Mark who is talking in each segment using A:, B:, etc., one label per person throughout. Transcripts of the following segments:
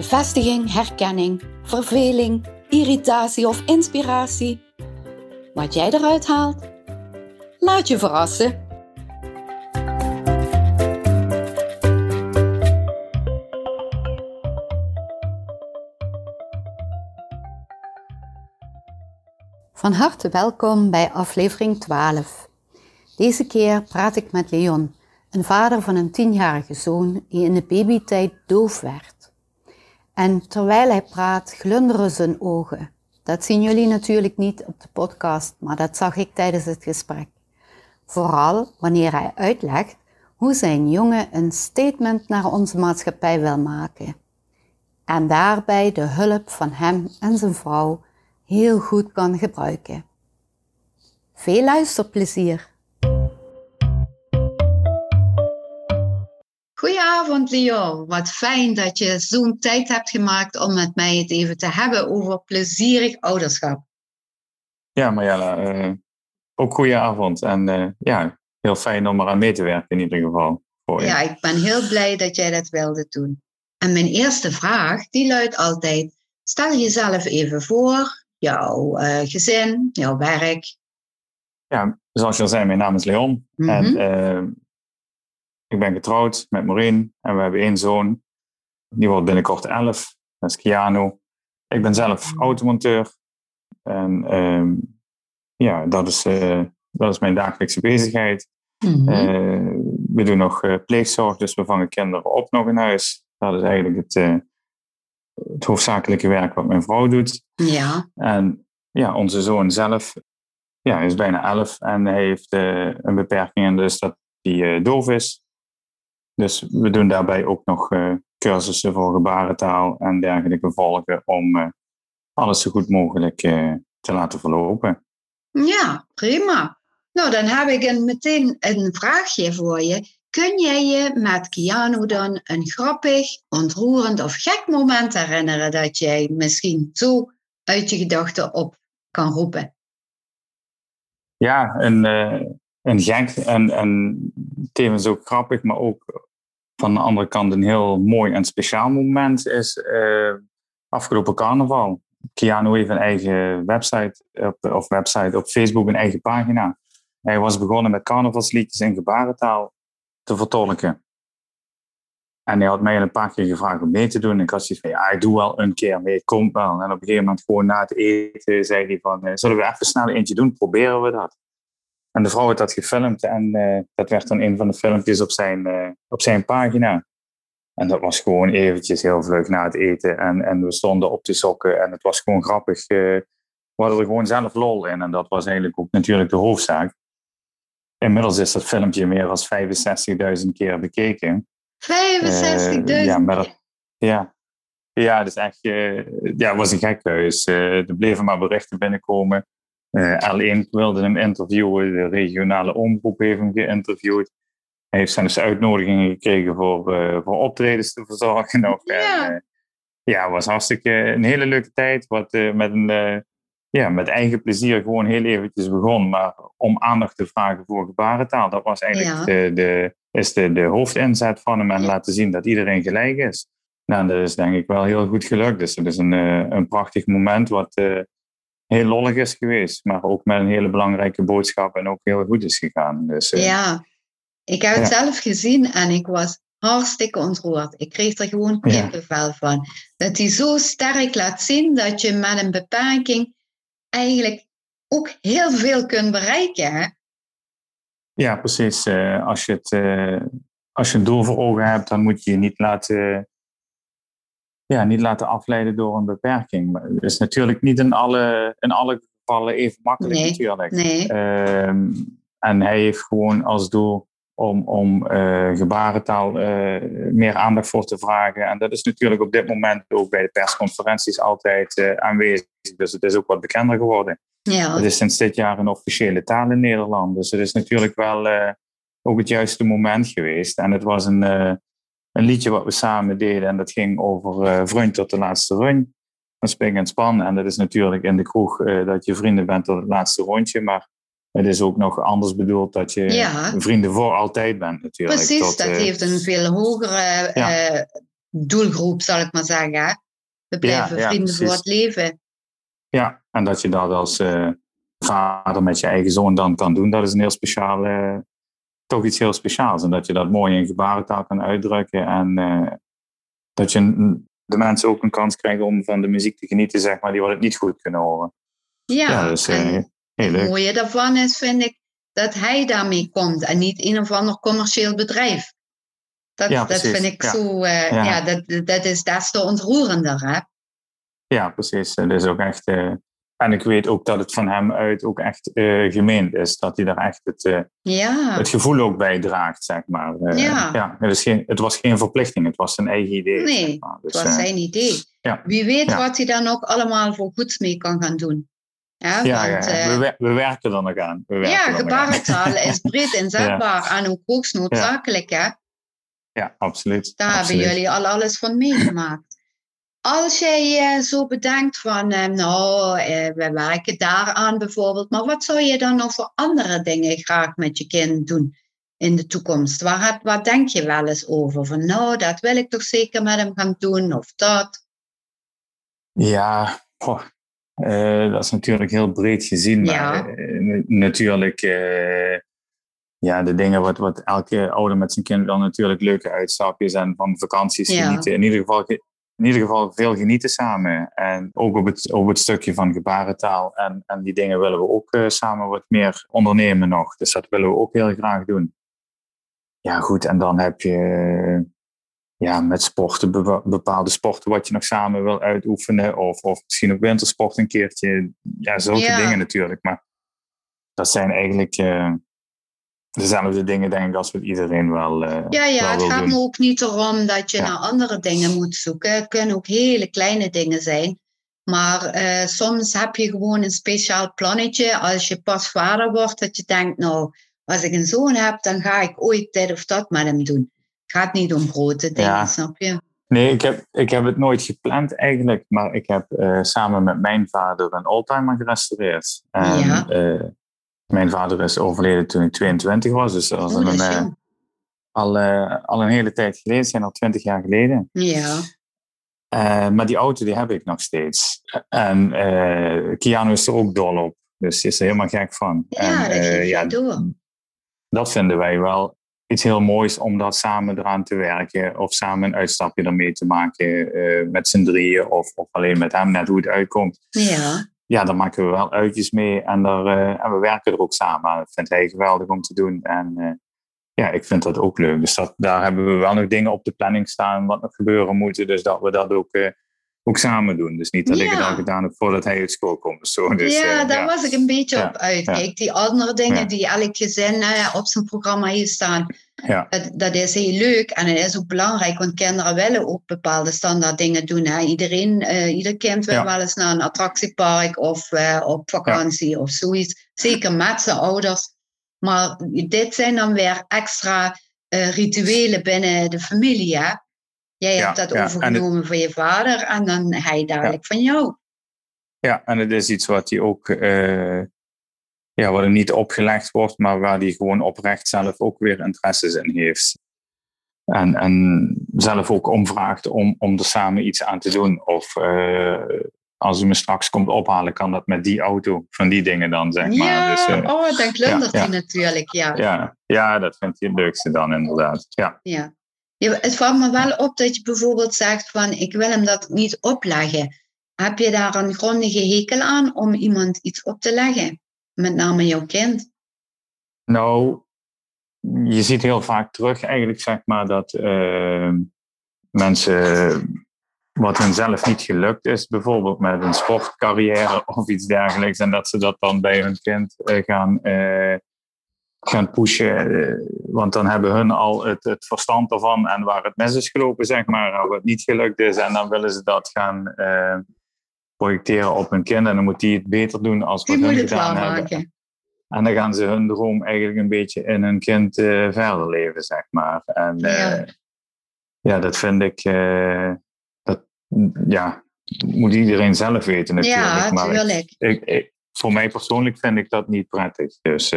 A: Bevestiging, herkenning, verveling, irritatie of inspiratie. Wat jij eruit haalt, laat je verrassen. Van harte welkom bij aflevering 12. Deze keer praat ik met Leon, een vader van een tienjarige zoon die in de babytijd doof werd. En terwijl hij praat, glunderen zijn ogen. Dat zien jullie natuurlijk niet op de podcast, maar dat zag ik tijdens het gesprek. Vooral wanneer hij uitlegt hoe zijn jongen een statement naar onze maatschappij wil maken. En daarbij de hulp van hem en zijn vrouw heel goed kan gebruiken. Veel luisterplezier! Goedenavond, Leo. Wat fijn dat je zo'n tijd hebt gemaakt om met mij het even te hebben over plezierig ouderschap.
B: Ja, Marjella, uh, ook goedenavond. En uh, ja, heel fijn om eraan mee te werken in ieder geval.
A: Voor ja, ik ben heel blij dat jij dat wilde doen. En mijn eerste vraag, die luidt altijd, stel jezelf even voor, jouw uh, gezin, jouw werk.
B: Ja, zoals je al zei, mijn naam is Leon. Mm -hmm. En ik ben getrouwd met Maureen en we hebben één zoon. Die wordt binnenkort elf. Dat is Keanu. Ik ben zelf mm. automonteur. En um, ja, dat is, uh, dat is mijn dagelijkse bezigheid. Mm -hmm. uh, we doen nog uh, pleegzorg, dus we vangen kinderen op nog in huis. Dat is eigenlijk het, het hoofdzakelijke werk wat mijn vrouw doet.
A: Ja.
B: En ja, onze zoon zelf ja, is bijna elf en hij heeft een beperking en dus dat hij doof is. Dus we doen daarbij ook nog uh, cursussen voor gebarentaal en dergelijke volgen om uh, alles zo goed mogelijk uh, te laten verlopen.
A: Ja, prima. Nou, dan heb ik een, meteen een vraagje voor je. Kun jij je met Keanu dan een grappig, ontroerend of gek moment herinneren dat jij misschien zo uit je gedachten op kan roepen?
B: Ja, een, een gek en, en tevens ook grappig, maar ook van de andere kant een heel mooi en speciaal moment is uh, afgelopen carnaval. Keanu heeft een eigen website, op, of website op Facebook, een eigen pagina. Hij was begonnen met carnavalsliedjes in gebarentaal te vertolken. En hij had mij een paar keer gevraagd om mee te doen. Ik had zoiets van, ja, ik doe wel een keer mee, komt wel. En op een gegeven moment, gewoon na het eten, zei hij van, eh, zullen we even snel eentje doen? Proberen we dat. En de vrouw had dat gefilmd en uh, dat werd dan een van de filmpjes op zijn, uh, op zijn pagina. En dat was gewoon eventjes heel vlug na het eten. En, en we stonden op de sokken en het was gewoon grappig. Uh, we hadden er gewoon zelf lol in en dat was eigenlijk ook natuurlijk de hoofdzaak. Inmiddels is dat filmpje meer dan 65.000 keer bekeken.
A: 65.000?
B: ja, maar ja. Ja, dus echt, ja, het was een gek huis. er bleven maar berichten binnenkomen. Uh, L1 wilde hem interviewen, de regionale omroep heeft hem geïnterviewd. Hij heeft zelfs uitnodigingen gekregen voor, uh, voor optredens te verzorgen. Of, ja. En, uh, ja, was hartstikke een hele leuke tijd. Wat met, een, ja, met eigen plezier gewoon heel eventjes begon. Maar om aandacht te vragen voor gebarentaal, dat was eigenlijk ja. de, de, is de, de hoofdinzet van hem. En laten zien dat iedereen gelijk is. Nou, dat is denk ik wel heel goed gelukt. Dus het is een, een prachtig moment wat heel lollig is geweest, maar ook met een hele belangrijke boodschap en ook heel goed is gegaan. Dus,
A: uh, ja, ik heb het zelf gezien en ik was hartstikke ontroerd. Ik kreeg er gewoon kippenvel ja. van. Dat hij zo sterk laat zien dat je met een beperking eigenlijk ook heel veel kunt bereiken. Hè?
B: Ja, precies. Uh, als, je het, uh, als je een doel voor ogen hebt, dan moet je je niet laten ja, niet laten afleiden door een beperking. Maar het is natuurlijk niet in alle, in alle gevallen even makkelijk
A: nee,
B: natuurlijk.
A: Nee.
B: Um, en hij heeft gewoon als doel om, om uh, gebarentaal uh, meer aandacht voor te vragen. En dat is natuurlijk op dit moment ook bij de persconferenties altijd uh, aanwezig. Dus het is ook wat bekender geworden. Ja. Het is sinds dit jaar een officiële taal in Nederland. Dus het is natuurlijk wel ook het juiste moment geweest. En het was een, een liedje wat we samen deden. En dat ging over vriend tot de laatste run. Van spring en span. En dat is natuurlijk in de kroeg dat je vrienden bent tot het laatste rondje. Maar het is ook nog anders bedoeld dat je vrienden voor altijd bent natuurlijk.
A: Precies, dat uh, heeft een veel hogere uh, doelgroep, zal ik maar zeggen. We blijven ja, vrienden voor het leven.
B: Ja, en dat je dat als uh, vader met je eigen zoon dan kan doen, dat is een heel speciaal, toch iets heel speciaals. En dat je dat mooi in gebarentaal kan uitdrukken en dat je de mensen ook een kans krijgen om van de muziek te genieten, zeg maar, die wat het niet goed kunnen horen.
A: Ja, dus, het mooie daarvan is, vind ik, dat hij daarmee komt en niet een of ander commercieel bedrijf. Dat, dat vind ik zo, uh, ja. dat, dat is des te ontroerender, hè?
B: Ja, precies. Dat is ook echt, uh, en ik weet ook dat het van hem uit ook echt uh, gemeend is, dat hij daar echt het, ja. het gevoel ook bij draagt, zeg maar. ja. ja het, is geen, het was geen verplichting, het was zijn eigen idee.
A: Nee, dus, het was zijn idee. Wie weet wat hij dan ook allemaal voor goeds mee kan gaan doen.
B: Ja, ja, want, ja. We, we, werken er nog aan. We
A: ja, gebarentaal is breed inzetbaar en ook hoogst noodzakelijk. Hè?
B: Ja, absoluut.
A: Daar hebben jullie al alles van meegemaakt. Als jij uh, zo bedenkt van, uh, nou, uh, we werken daaraan bijvoorbeeld, maar wat zou je dan nog voor andere dingen graag met je kind doen in de toekomst? Waar, heb, waar denk je wel eens over? Van, nou, dat wil ik toch zeker met hem gaan doen, of dat?
B: Ja, uh, dat is natuurlijk heel breed gezien, maar uh, natuurlijk, uh, ja, de dingen wat, wat elke ouder met zijn kind dan natuurlijk leuke uitstapjes en van vakanties genieten. In ieder, geval, in ieder geval veel genieten samen. En ook op het, op het stukje van gebarentaal en, en die dingen willen we ook samen wat meer ondernemen nog. Dus dat willen we ook heel graag doen. Ja, goed, en dan heb je ja, met sporten, bepaalde sporten wat je nog samen wil uitoefenen. Of, of misschien ook wintersport een keertje. Ja, zulke dingen natuurlijk. Maar dat zijn eigenlijk uh, dezelfde dingen, denk ik, als we iedereen wel. Uh,
A: ja, ja
B: wel
A: het gaat me ook niet erom dat je naar andere dingen moet zoeken. Het kunnen ook hele kleine dingen zijn. Maar uh, soms heb je gewoon een speciaal plannetje als je pas vader wordt, dat je denkt, nou, als ik een zoon heb, dan ga ik ooit dit of dat met hem doen gaat niet om grote dingen, snap je?
B: Nee, ik heb, ik heb het nooit gepland eigenlijk, maar ik heb uh, samen met mijn vader een oldtimer gerestaureerd. En, ja. Uh, mijn vader is overleden toen ik 22 was, dus dat was oh, een, uh, al, al een hele tijd geleden, zijn al 20 jaar geleden.
A: Ja.
B: maar die auto die heb ik nog steeds. En Keanu is er ook dol op, dus die is er helemaal gek van.
A: Ja, en, dat ja, door.
B: Dat vinden wij wel iets heel moois om dat samen eraan te werken. Of samen een uitstapje ermee te maken uh, met z'n drieën. Of, of alleen met hem, net hoe het uitkomt.
A: Ja.
B: Ja, daar maken we wel uitjes mee. En, daar, uh, en we werken er ook samen. Dat vindt hij geweldig om te doen. En uh, ja, ik vind dat ook leuk. Dus daar hebben we wel nog dingen op de planning staan. Wat nog gebeuren moeten. Dus dat we dat ook ook samen doen. Dus niet dat ik het al gedaan heb voordat hij uit school komt. Zo. Dus,
A: ja, uh, daar was ik een beetje op uit. Die andere dingen die elk gezin uh, op zijn programma hier staan, dat, dat, is heel leuk. En het is ook belangrijk, want kinderen willen ook bepaalde standaard dingen doen. Hè. Iedereen, uh, ieder kind wil wel eens naar een attractiepark of op vakantie of zoiets. Zeker met zijn ouders. Maar dit zijn dan weer extra rituelen binnen de familie. Hè? Jij hebt dat overgenomen van je vader en dan hij dadelijk van jou.
B: Ja, en het is iets wat hij ook, uh, ja, wat hem niet opgelegd wordt, maar waar hij gewoon oprecht zelf ook weer interesses in heeft. En, en zelf ook omvraagt om, om er samen iets aan te doen. Of uh, als hij me straks komt ophalen, kan dat met die auto, van die dingen dan, zeg maar.
A: Ja,
B: dus,
A: uh, oh, dan klundert hij natuurlijk, ja.
B: ja. Ja, dat vindt hij het leukste dan, inderdaad. Ja.
A: ja. Het valt me wel op dat je bijvoorbeeld zegt van ik wil hem dat niet opleggen. Heb je daar een grondige hekel aan om iemand iets op te leggen? Met name jouw kind?
B: Nou, je ziet heel vaak terug eigenlijk zeg maar dat uh, mensen wat hun zelf niet gelukt is, bijvoorbeeld met een sportcarrière of iets dergelijks, en dat ze dat dan bij hun kind uh, gaan uh, gaan pushen. want dan hebben hun al het, het verstand ervan en waar het mis is gelopen, zeg maar, het niet gelukt is. En dan willen ze dat gaan projecteren op hun kind. En dan moet die het beter doen als
A: we
B: hun
A: gedaan hebben. Maken.
B: En dan gaan ze hun droom eigenlijk een beetje in hun kind verder leven, zeg maar. En ja, ja dat vind ik, dat, ja, moet iedereen zelf weten natuurlijk.
A: Ja, natuurlijk.
B: Ik, ik, voor mij persoonlijk vind ik dat niet prettig. Dus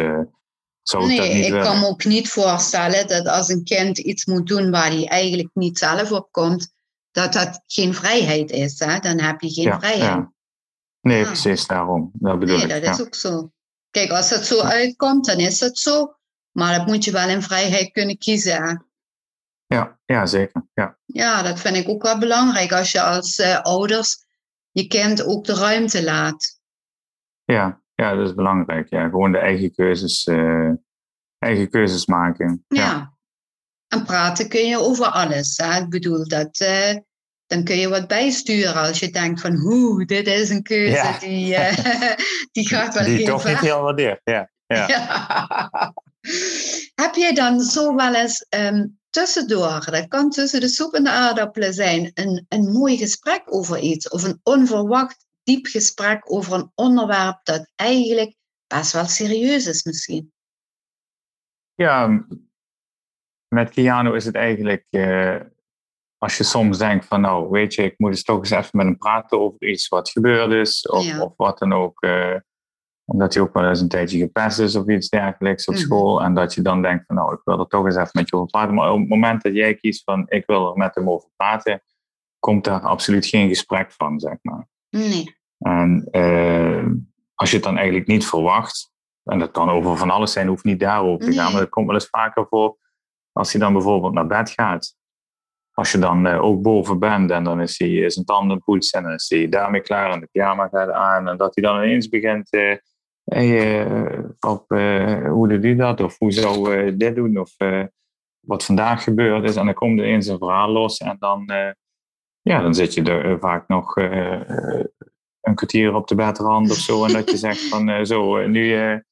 B: zou
A: nee,
B: ik dat niet
A: ik kan me ook niet voorstellen dat als een kind iets moet doen waar hij eigenlijk niet zelf op komt, dat dat geen vrijheid is. Hè? Dan heb je geen vrijheid. Ja.
B: Nee, precies daarom. Dat bedoel
A: nee, dat is ook zo. Kijk, als het zo uitkomt, dan is het zo. Maar dat moet je wel in vrijheid kunnen kiezen.
B: Ja, ja zeker. Ja.
A: ja, dat vind ik ook wel belangrijk als je als uh, ouders je kind ook de ruimte laat.
B: Ja, ja, dat is belangrijk. Ja. Gewoon de eigen keuzes, uh, eigen keuzes maken.
A: Ja. ja. En praten kun je over alles. Hè? Ik bedoel, dat, uh, dan kun je wat bijsturen als je denkt van, hoe, dit is een keuze die, uh, die gaat wel
B: die
A: heel
B: toch
A: ver.
B: niet heel ja. ja.
A: Heb jij dan zo wel eens um, tussendoor, dat kan tussen de soep en de aardappelen zijn, een, een mooi gesprek over iets of een onverwacht diep gesprek over een onderwerp dat eigenlijk best wel serieus is misschien.
B: Ja, met Keanu is het eigenlijk, uh, als je soms denkt van nou, weet je, ik moet eens toch eens even met hem praten over iets wat gebeurd is of, of wat dan ook. Uh, omdat hij ook wel eens een tijdje gepest is of iets dergelijks op mhm. school. En dat je dan denkt van nou, ik wil er toch eens even met je over praten. Maar op het moment dat jij kiest van ik wil er met hem over praten, komt daar absoluut geen gesprek van, zeg maar.
A: Nee.
B: En uh, als je het dan eigenlijk niet verwacht, en dat kan over van alles zijn, hoeft niet daarover te gaan, maar dat komt wel eens vaker voor als hij dan bijvoorbeeld naar bed gaat. Als je dan uh, ook boven bent en dan is hij zijn tanden poetsen en dan is hij daarmee klaar en de pyjama gaat aan en dat hij dan ineens begint uh, hey, uh, uh, hoe doet u dat? Of hoe zou uh, dit doen? Of wat vandaag gebeurd is. En dan komt er eens een verhaal los. En dan, ja, dan zit je er vaak nog een kwartier op de bedrand of zo. En dat je zegt van zo, nu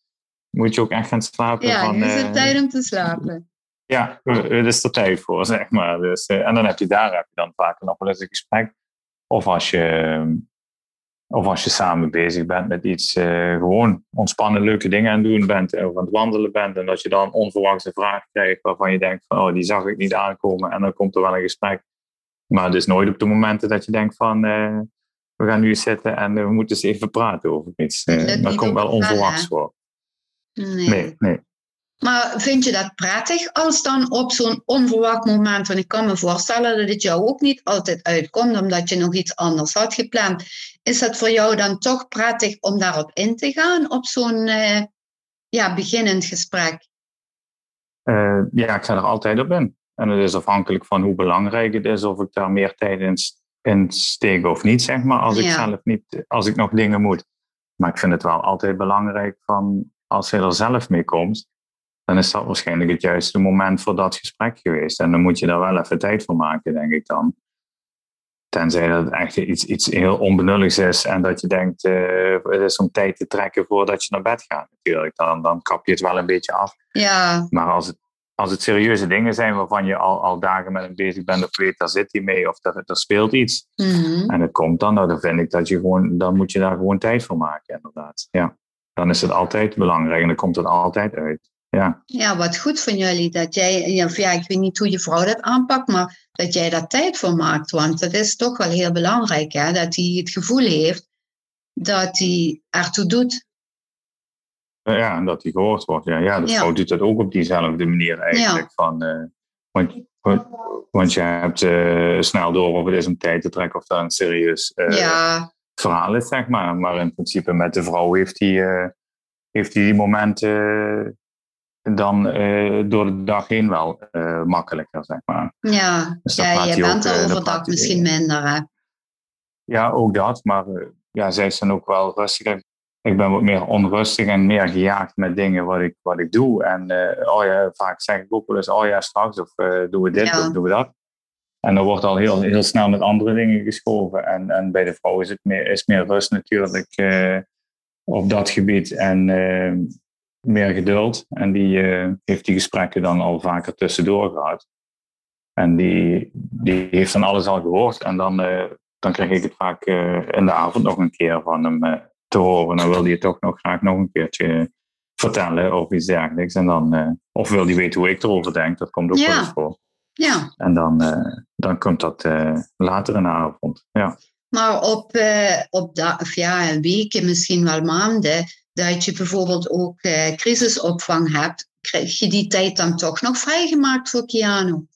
B: moet je ook echt gaan slapen.
A: Ja,
B: van,
A: nu is het tijd om te slapen.
B: Ja, het is er tijd voor, zeg maar. Dus, en dan heb je daar heb je dan vaak nog wel eens een gesprek. Of als je of als je samen bezig bent met iets, uh, gewoon ontspannen, leuke dingen aan doen bent, of aan het wandelen bent, en dat je dan onverwachte vraag krijgt waarvan je denkt van, oh, die zag ik niet aankomen, en dan komt er wel een gesprek. Maar het is nooit op de momenten dat je denkt van, uh, we gaan nu zitten en we moeten eens even praten over iets. Uh, dat, dat komt wel onverwachts voor.
A: Nee.
B: nee, nee.
A: Maar vind je dat prettig als dan op zo'n onverwacht moment, want ik kan me voorstellen dat het jou ook niet altijd uitkomt omdat je nog iets anders had gepland. Is dat voor jou dan toch prettig om daarop in te gaan, op zo'n uh, ja, beginnend gesprek?
B: Uh, ja, ik ga er altijd op in. En het is afhankelijk van hoe belangrijk het is, of ik daar meer tijd in, in steek of niet, zeg maar, als ik zelf niet, als ik nog dingen moet. Maar ik vind het wel altijd belangrijk van, als je er zelf mee komt, dan is dat waarschijnlijk het juiste moment voor dat gesprek geweest. En dan moet je daar wel even tijd voor maken, denk ik dan. Tenzij dat het echt iets, iets heel onbenulligs is en dat je denkt, uh, het is om tijd te trekken voordat je naar bed gaat natuurlijk. Dan, dan kap je het wel een beetje af.
A: Ja.
B: Maar als het, als het serieuze dingen zijn waarvan je al, al dagen met hem bezig bent of weet, daar zit hij mee of dat, er speelt iets.
A: Mhm.
B: En het komt dan, nou, dan vind ik dat je gewoon, dan moet je daar gewoon tijd voor maken inderdaad. Ja. Dan is het altijd belangrijk en dan komt het altijd uit. Ja.
A: ja, wat goed van jullie dat jij, ja, ik weet niet hoe je vrouw dat aanpakt, maar dat jij daar tijd voor maakt. Want dat is toch wel heel belangrijk, hè? dat hij het gevoel heeft dat hij ertoe doet.
B: Ja, en dat hij gehoord wordt. Ja, ja de ja. vrouw doet dat ook op diezelfde manier eigenlijk. Ja. Van, uh, want, want je hebt uh, snel door of het is om tijd te trekken of dat een serieus uh,
A: ja.
B: verhaal is, zeg maar. Maar in principe met de vrouw heeft hij, heeft hij die momenten dan door de dag heen wel makkelijker, zeg maar.
A: Ja, dus ja je bent er overdag misschien minder, hè?
B: Ja, ook dat. Maar ja, zij zijn ook wel rustiger. Ik ben wat meer onrustig en meer gejaagd met dingen wat ik, wat ik doe. En oh ja, vaak zeg ik ook wel eens, oh ja, straks of doen we dit ja. of doen we dat. En dan wordt al heel, heel snel met andere dingen geschoven. En, en bij de vrouw is het meer, is meer rust natuurlijk op dat gebied. En meer geduld en die heeft die gesprekken dan al vaker tussendoor gehad. En die, die heeft dan alles al gehoord. En dan, dan krijg ik het vaak in de avond nog een keer van hem te horen. Dan wil hij het toch nog graag nog een keertje vertellen of iets dergelijks. En dan, of wil hij weten hoe ik erover denk. Dat komt ook wel eens voor.
A: Ja.
B: En dan, dan komt dat later in de avond. Ja.
A: Maar op, op da of ja, weken, misschien wel maanden, dat je bijvoorbeeld ook crisisopvang hebt, krijg je die tijd dan toch nog vrijgemaakt voor Keanu?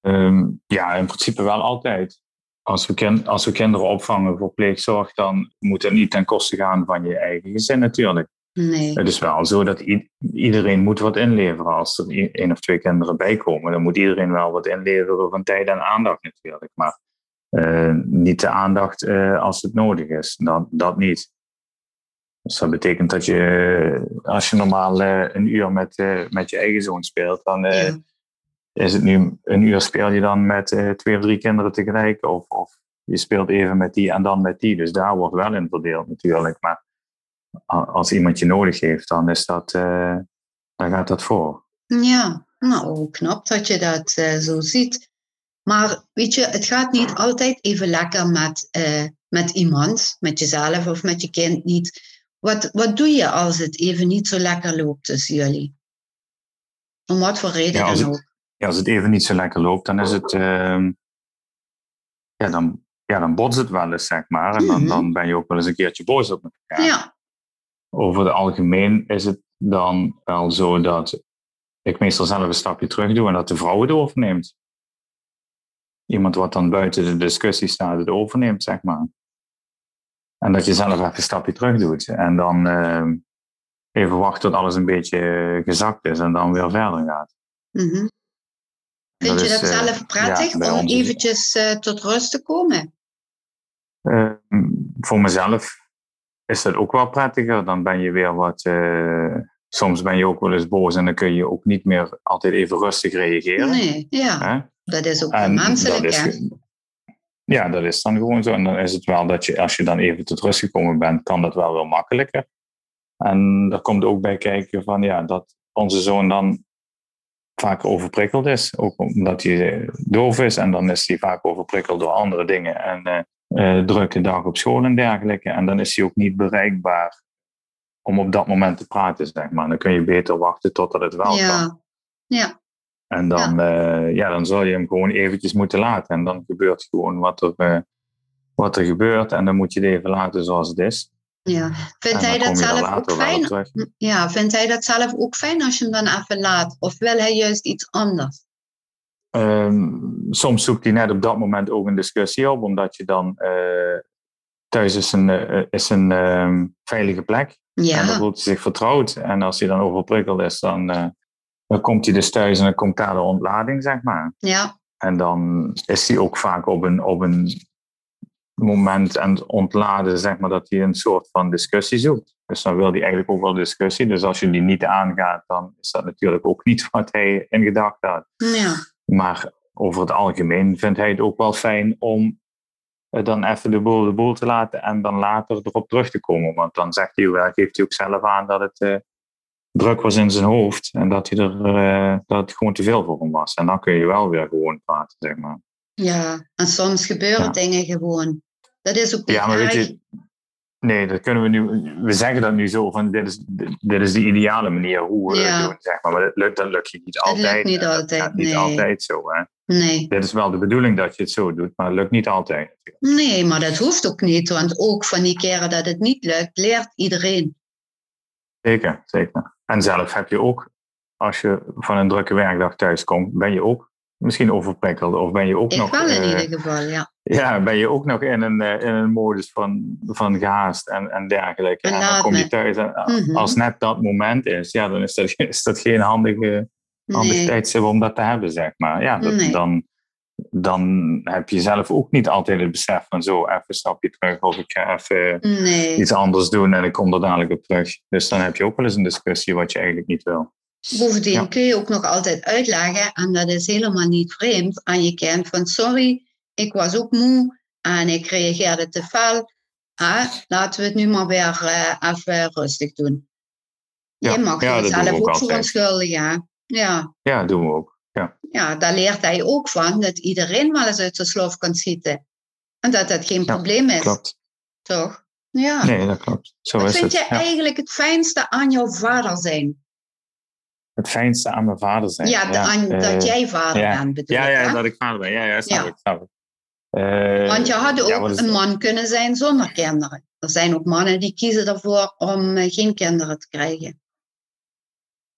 B: Um, ja, in principe wel altijd. Als we, kin als we kinderen opvangen voor pleegzorg, dan moet het niet ten koste gaan van je eigen gezin natuurlijk.
A: Nee.
B: Het is wel zo dat iedereen moet wat inleveren. Als er één of twee kinderen bij komen, dan moet iedereen wel wat inleveren van tijd en aandacht natuurlijk. Maar uh, niet de aandacht uh, als het nodig is. Dat, dat niet. Dus dat betekent dat je, als je normaal uh, een uur met, met je eigen zoon speelt, dan ja. Is het nu een uur speel je dan met twee of drie kinderen tegelijk. Of, of je speelt even met die en dan met die. Dus daar wordt wel in verdeeld natuurlijk. Maar als iemand je nodig heeft, dan is dat, dan gaat dat voor.
A: Ja, nou knap dat je dat zo ziet. Maar weet je, het gaat niet altijd even lekker met, uh, met iemand, met jezelf of met je kind niet. Wat, wat doe je als het even niet zo lekker loopt tussen jullie? Om wat voor reden
B: ja,
A: dan ook?
B: Ja, als het even niet zo lekker loopt, dan is het. Uh, ja, dan, ja, dan botst het wel eens, zeg maar. En dan, -hmm. dan ben je ook wel eens een keertje boos op elkaar.
A: Ja.
B: Over het algemeen is het dan wel zo dat ik meestal zelf een stapje terug doe en dat de vrouw het overneemt iemand wat dan buiten de discussie staat het overneemt, zeg maar. En dat je zelf even een stapje terug doet. En dan uh, even wacht tot alles een beetje gezakt is en dan weer verder gaat.
A: Mm -hmm. Vind dat je is, dat zelf prettig ja, om eventjes uh, tot rust te komen?
B: Uh, voor mezelf is dat ook wel prettiger. Dan ben je weer wat. Uh, soms ben je ook wel eens boos en dan kun je ook niet meer altijd even rustig reageren.
A: Nee, ja. Dat is ook en menselijk,
B: dat is, Ja, dat is dan gewoon zo. En dan is het wel dat je, als je dan even tot rust gekomen bent, kan dat wel wel makkelijker. En daar komt ook bij kijken van, ja, dat onze zoon dan vaak overprikkeld is. Ook omdat hij doof is en dan is hij vaak overprikkeld door andere dingen. En uh, drukke dag op school en dergelijke. En dan is hij ook niet bereikbaar om op dat moment te praten, zeg maar. Dan kun je beter wachten totdat het wel
A: ja.
B: kan.
A: Ja.
B: En dan, ja. Uh, ja, dan zal je hem gewoon eventjes moeten laten. En dan gebeurt gewoon wat er, uh, wat er gebeurt. En dan moet je het even laten zoals het is.
A: Ja, vindt hij dat zelf ook fijn? Ja, vindt hij dat zelf ook fijn als je hem dan even laat? Of wil hij juist iets anders?
B: Um, soms zoekt hij net op dat moment ook een discussie op, omdat je dan uh, thuis is een, is een um, veilige plek.
A: Ja.
B: En dan voelt hij zich vertrouwd. En als hij dan overprikkeld is, dan, dan komt hij dus thuis en dan komt daar de ontlading, zeg maar.
A: Ja.
B: En dan is hij ook vaak op een, op een moment het ontladen, zeg maar, dat hij een soort van discussie zoekt. Dus dan wil hij eigenlijk ook wel discussie. Dus als je die niet aangaat, dan is dat natuurlijk ook niet wat hij in gedachten had.
A: Ja.
B: Maar over het algemeen vindt hij het ook wel fijn om dan even de boel de boel te laten en dan later erop terug te komen. Want dan zegt hij, geeft hij ook zelf aan dat het uh, druk was in zijn hoofd en dat, hij er, uh, dat het gewoon te veel voor hem was. En dan kun je wel weer gewoon praten, zeg maar.
A: Ja, en soms gebeuren ja. dingen gewoon. Dat is ook
B: Ja, maar weet je, nee, dat kunnen we nu, we zeggen dat nu zo van dit is, dit is de ideale manier hoe we
A: Ja.
B: het doen, zeg maar. Maar dat lukt, dat lukt je niet
A: Het
B: altijd.
A: lukt niet
B: dat
A: altijd,
B: gaat niet
A: nee.
B: altijd zo, hè.
A: Nee.
B: Dit is wel de bedoeling dat je het zo doet, maar het lukt niet altijd
A: nee, maar dat hoeft ook niet. Want ook van die keren dat het niet lukt, leert iedereen.
B: Zeker, zeker. En zelf heb je ook, als je van een drukke werkdag thuis komt, ben je ook misschien overprikkeld. Of ben je ook
A: Ik
B: nog...
A: wel in
B: eh,
A: ieder geval, ja.
B: Ja, ben je ook nog in een, eh, in een modus van, van gehaast en, en dergelijke.
A: En
B: En dan kom je thuis en eh,
A: Mhm.
B: als net dat moment is, ja, dan is dat, is dat geen handige, handig
A: Nee.
B: tijdstip om dat te hebben, zeg maar. Ja, dat,
A: Nee.
B: dan, dan heb je zelf ook niet altijd het besef van zo, even een stapje terug of ik ga even
A: Nee.
B: iets anders doen en ik kom er dadelijk op terug. Dus dan heb je ook wel eens een discussie wat je eigenlijk niet wil.
A: Bovendien
B: Ja.
A: kun je ook nog altijd uitleggen, en dat is helemaal niet vreemd, aan je kind van sorry, ik was ook moe en ik reageerde te fel. Ah, laten we het nu maar weer eh, even rustig doen.
B: Ja,
A: je mag
B: ja, dat
A: jezelf
B: ook
A: ook verontschuldigen. Ja.
B: Ja, doen we ook. Ja,
A: ja, daar leert hij ook van dat iedereen wel eens uit zijn slof kan schieten. En dat dat geen
B: Ja,
A: probleem is,
B: klopt.
A: toch? Ja.
B: Nee, dat klopt. Zo
A: Wat
B: is
A: vind
B: het.
A: je
B: Ja.
A: eigenlijk het fijnste aan jouw vader zijn?
B: Het fijnste aan mijn vader zijn.
A: Ja, aan, dat
B: eh,
A: jij vader
B: ja.
A: bent, bedoel
B: Ja, ja,
A: hè?
B: dat ik vader ben. Ja, ja, snap ik. Snap ik. Eh,
A: Want je had ook een man kunnen zijn zonder kinderen. Er zijn ook mannen die kiezen ervoor om eh, geen kinderen te krijgen.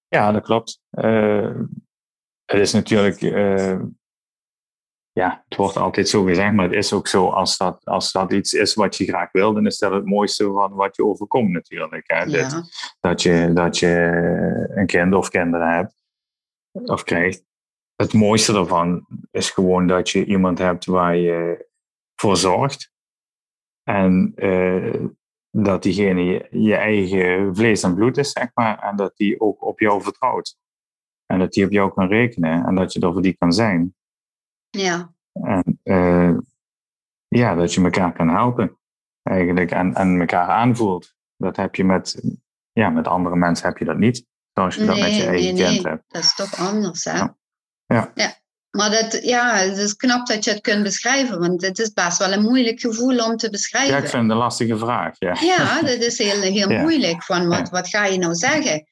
B: Ja, dat klopt. Het is natuurlijk, ja, het wordt altijd zo gezegd, maar het is ook zo, als dat, als dat iets is wat je graag wil, dan is dat het mooiste van wat je overkomt natuurlijk. Hè? Dit, dat, je, dat je een kind of kinderen hebt, of krijgt. Het mooiste daarvan is gewoon dat je iemand hebt waar je voor zorgt. En eh, dat diegene je, je eigen vlees en bloed is, zeg maar. En dat die ook op jou vertrouwt. En dat die op jou kan rekenen. En dat je er voor die kan zijn.
A: Ja.
B: En eh, ja, dat je elkaar kan helpen. Eigenlijk. En, en elkaar aanvoelt. Dat heb je met, ja, met andere mensen heb je dat niet. Zoals je dat met je eigen
A: nee,
B: kind
A: nee.
B: hebt.
A: Dat is toch anders, hè?
B: Ja. Ja.
A: Maar dat, ja, het is knap dat je het kunt beschrijven, want het is best wel een moeilijk gevoel om te beschrijven.
B: Ja, ik vind het een lastige vraag. Ja.
A: Ja, dat is heel, heel
B: Ja.
A: moeilijk. Van wat, wat ga je nou zeggen?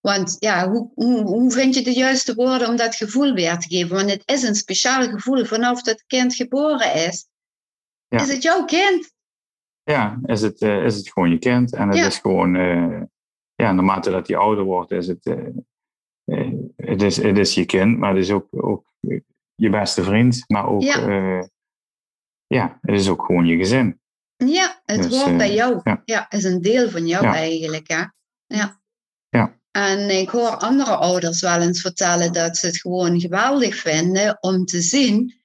A: Want ja, hoe, hoe, hoe vind je de juiste woorden om dat gevoel weer te geven? Want het is een speciaal gevoel vanaf dat kind geboren is.
B: Ja.
A: Is het jouw kind?
B: Ja, is het, eh, is het gewoon je kind. En het
A: Ja.
B: is gewoon, eh, ja, naarmate dat hij ouder wordt, is het, eh, het, is, het is je kind, maar het is ook, ook je beste vriend. Maar ook,
A: Ja.
B: ja. het is ook gewoon je gezin.
A: Ja, het
B: Dus,
A: hoort bij jou. Ja. is een deel van jou eigenlijk. Hè? Ja. En ik hoor andere ouders wel eens vertellen dat ze het gewoon geweldig vinden om te zien,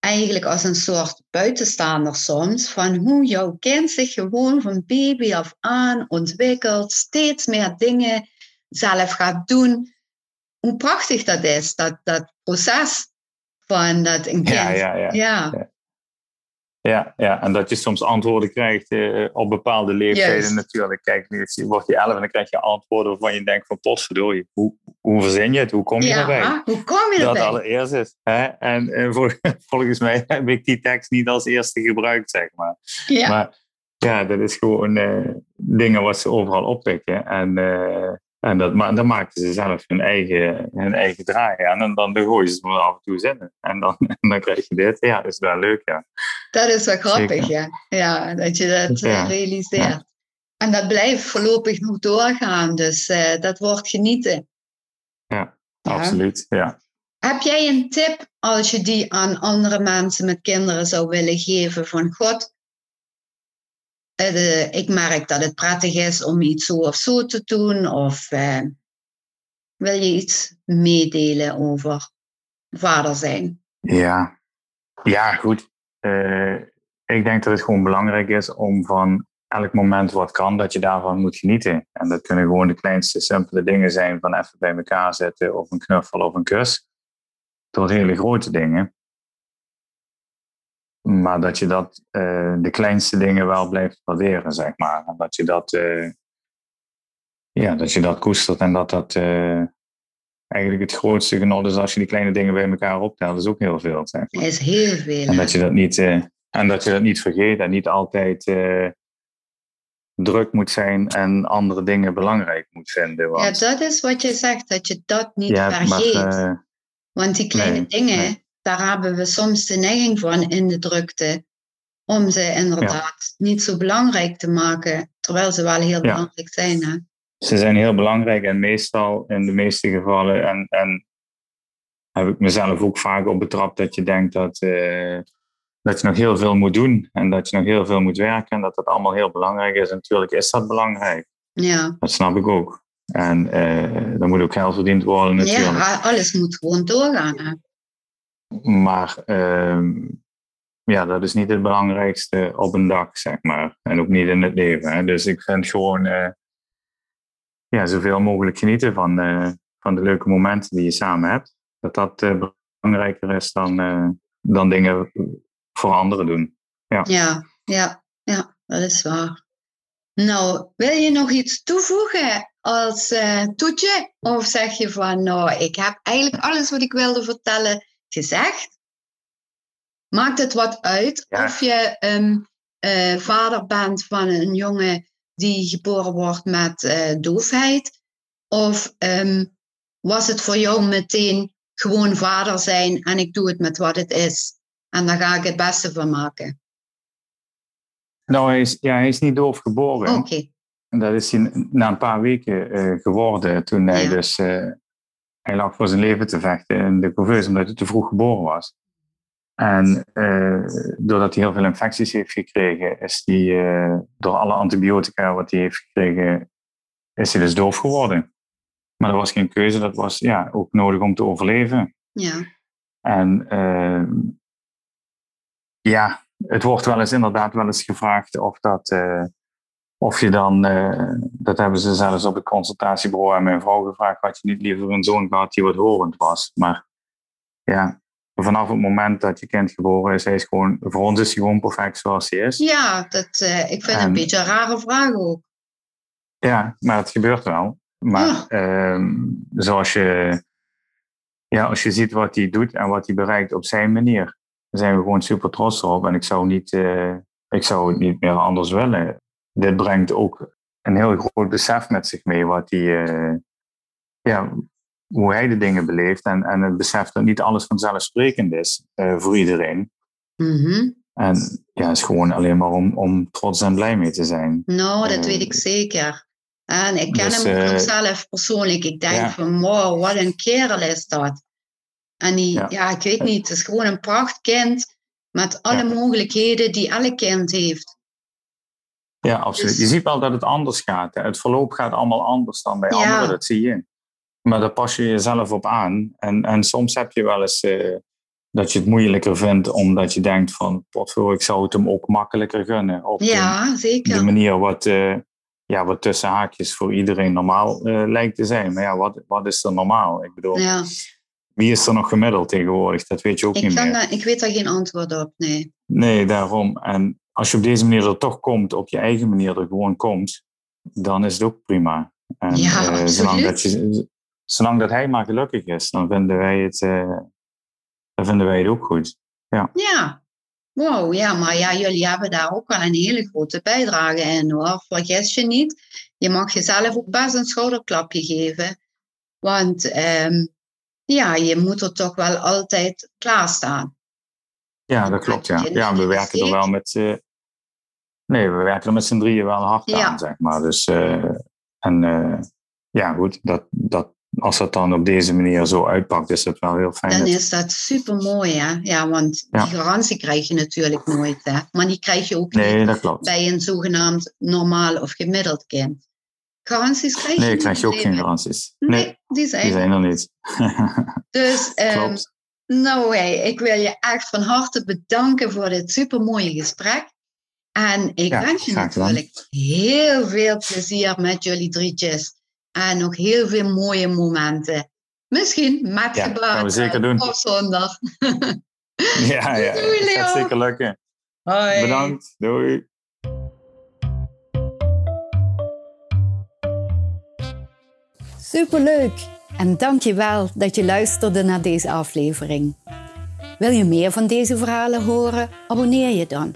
A: eigenlijk als een soort buitenstaander soms, van hoe jouw kind zich gewoon van baby af aan ontwikkelt, steeds meer dingen zelf gaat doen. Hoe prachtig dat is, dat, dat proces van dat een kind.
B: Ja, ja, ja.
A: ja.
B: Ja, ja, en dat je soms antwoorden krijgt eh, op bepaalde leeftijden natuurlijk. Kijk, nu wordt je elf en dan krijg je antwoorden waarvan je denkt van potverdorie, hoe, hoe verzin je het? Hoe kom je
A: Ja,
B: erbij?
A: hoe kom je
B: dat
A: erbij?
B: allereerst is. Hè? En eh, vol- volgens mij heb ik die tekst niet als eerste gebruikt, zeg maar.
A: Ja.
B: Maar ja, dat is gewoon eh, dingen wat ze overal oppikken. En, eh, en dat, ma dan maken ze zelf hun eigen, hun eigen draai aan. En dan gooien ze het af en toe zinnen. En dan, en dan krijg je dit. Ja, dat is wel leuk, ja.
A: Dat is wel grappig,
B: Zeker.
A: ja. Ja, dat je dat eh,
B: Ja.
A: realiseert.
B: Ja.
A: En dat blijft voorlopig nog doorgaan, dus eh, dat wordt genieten.
B: Ja, absoluut. Ja.
A: Heb jij een tip als je die aan andere mensen met kinderen zou willen geven van God? eh, ik merk dat het prettig is om iets zo of zo te doen, of wil je iets meedelen over vader zijn?
B: Ja, ja goed. Eh, ik denk dat het gewoon belangrijk is om van elk moment wat kan, dat je daarvan moet genieten. En dat kunnen gewoon de kleinste, simpele dingen zijn van even bij elkaar zitten of een knuffel of een kus. Tot hele grote dingen. Maar dat je dat, eh, de kleinste dingen wel blijft waarderen, zeg maar. En dat je dat, eh, ja, dat je dat koestert en dat dat eigenlijk het grootste genot is als je die kleine dingen bij elkaar optelt. Dat is ook heel veel, zeg maar.
A: Is heel veel.
B: En dat je dat niet, eh, en dat je dat niet vergeet en niet altijd eh, druk moet zijn en andere dingen belangrijk moet vinden.
A: Ja, dat is wat je zegt, dat je dat niet
B: Ja, maar,
A: vergeet.
B: eh,
A: Want die kleine
B: nee,
A: dingen,
B: nee.
A: daar hebben we soms de neiging van in de drukte. Om ze inderdaad niet zo belangrijk te maken, terwijl ze wel heel belangrijk zijn. Hè?
B: Ze zijn heel belangrijk en meestal, in de meeste gevallen, en, en heb ik mezelf ook vaak op betrapt dat je denkt dat, eh, dat je nog heel veel moet doen en dat je nog heel veel moet werken en dat dat allemaal heel belangrijk is. En natuurlijk is dat belangrijk,
A: Ja.
B: dat snap ik ook. En eh er moet ook geld verdiend worden natuurlijk.
A: ja, alles moet gewoon doorgaan. Hè?
B: Maar ehm, ja, dat is niet het belangrijkste op een dag, zeg maar. En ook niet in het leven. Hè. Dus ik vind gewoon eh, ja, zoveel mogelijk genieten van, eh, van de leuke momenten die je samen hebt. Dat dat eh, belangrijker is dan, eh, dan dingen voor anderen doen.
A: Ja, ja, ja, dat is waar. Nou, wil je nog iets toevoegen als uh, toetje? Of zeg je van, nou, ik heb eigenlijk alles wat ik wilde vertellen gezegd? Maakt het wat uit of je um, uh, vader bent van een jongen die geboren wordt met uh, doofheid? Of um, was het voor jou meteen gewoon vader zijn en ik doe het met wat het is? En daar ga ik het beste van maken.
B: Nou, hij is, ja, hij is niet doof geboren.
A: Oké. Okay.
B: Dat is hij na een paar weken uh, geworden toen hij dus... Uh, hij lag voor zijn leven te vechten in de couveuse omdat hij te vroeg geboren was. En uh, doordat hij heel veel infecties heeft gekregen, is hij door alle antibiotica wat hij heeft gekregen, is hij dus doof geworden. Maar dat was geen keuze, dat was ja, ook nodig om te overleven.
A: Ja.
B: En ja, het wordt wel eens inderdaad wel eens gevraagd of dat. Of je dan, dat hebben ze zelfs op het consultatiebureau aan mijn vrouw gevraagd, had je niet liever een zoon gehad die wat horend was. Maar ja, vanaf het moment dat je kind geboren is, hij is gewoon, voor ons is hij gewoon perfect zoals hij is.
A: Ja, dat, uh, ik vind het een beetje een rare vraag ook.
B: Ja, maar het gebeurt wel. Maar uh, zoals je, ja, als je ziet wat hij doet en wat hij bereikt op zijn manier, zijn we gewoon super trots op. En ik zou, niet, uh, ik zou het niet meer anders willen. Dit brengt ook een heel groot besef met zich mee wat hij, uh, ja, hoe hij de dingen beleeft. En, en het besef dat niet alles vanzelfsprekend is uh, voor iedereen.
A: Mm -hmm.
B: En ja, het is gewoon alleen maar om, om trots en blij mee te zijn.
A: Nou, dat weet ik zeker. En ik ken dus, hem ook zelf persoonlijk. Ik denk ja. van, wow, wat een kerel is dat. En die, ja. ja. ik weet niet, het is gewoon een prachtkind met alle ja. mogelijkheden die elk kind heeft.
B: Ja, absoluut. Dus, je ziet wel dat het anders gaat. Het verloop gaat allemaal anders dan bij anderen, dat zie je. Maar daar pas je jezelf op aan. En, en soms heb je wel eens uh, dat je het moeilijker vindt, omdat je denkt van, voor, ik zou het hem ook makkelijker gunnen. Op
A: ja,
B: de,
A: zeker.
B: de manier wat, uh, ja, wat tussen haakjes voor iedereen normaal uh, lijkt te zijn. Maar ja, wat, wat is er normaal? Ik bedoel,
A: ja.
B: Wie is er nog gemiddeld tegenwoordig? Dat weet je ook
A: ik
B: niet meer.
A: Ik weet daar geen antwoord op, nee.
B: Nee, daarom. En als je op deze manier er toch komt, op je eigen manier er gewoon komt, dan is het ook prima. En,
A: ja, uh,
B: zolang, dat je, zolang dat hij maar gelukkig is, dan vinden wij het, uh, dan vinden wij het ook goed. Ja.
A: ja. Wow, ja, maar ja, jullie hebben daar ook wel een hele grote bijdrage in hoor. Vergis je niet. Je mag jezelf ook best een schouderklapje geven. Want um, ja, je moet er toch wel altijd klaarstaan.
B: Ja, dat klopt. Ja, ja we werken er wel met. Uh, nee, we werken er met z'n drieën wel hard ja. aan, zeg maar. Dus, uh, en ja, goed, dat, dat, als dat dan op deze manier zo uitpakt, is dat wel heel fijn.
A: Dan is dat super mooi, hè? Ja, want ja. die garantie krijg je natuurlijk nooit, hè? Maar die krijg je ook
B: nee,
A: niet bij een zogenaamd normaal of gemiddeld kind. Garanties krijg je
B: Nee, krijg je ook geen garanties. Nee,
A: nee die, zijn
B: die zijn er niet.
A: dus, um, nou hey, ik wil je echt van harte bedanken voor dit supermooie gesprek. En ik
B: ja,
A: wens je natuurlijk heel veel plezier met jullie drietjes. En nog heel veel mooie momenten. Misschien met
B: ja, gaan we zeker doen.
A: of zondag.
B: ja, ja,
A: Doei,
B: het gaat zeker lukken.
A: Hoi.
B: Bedankt. Doei.
A: Superleuk! En dank je wel dat je luisterde naar deze aflevering. Wil je meer van deze verhalen horen? Abonneer je dan.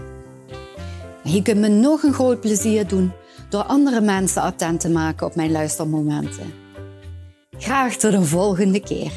A: Je kunt me nog een groot plezier doen door andere mensen attent te maken op mijn luistermomenten. Graag tot de volgende keer.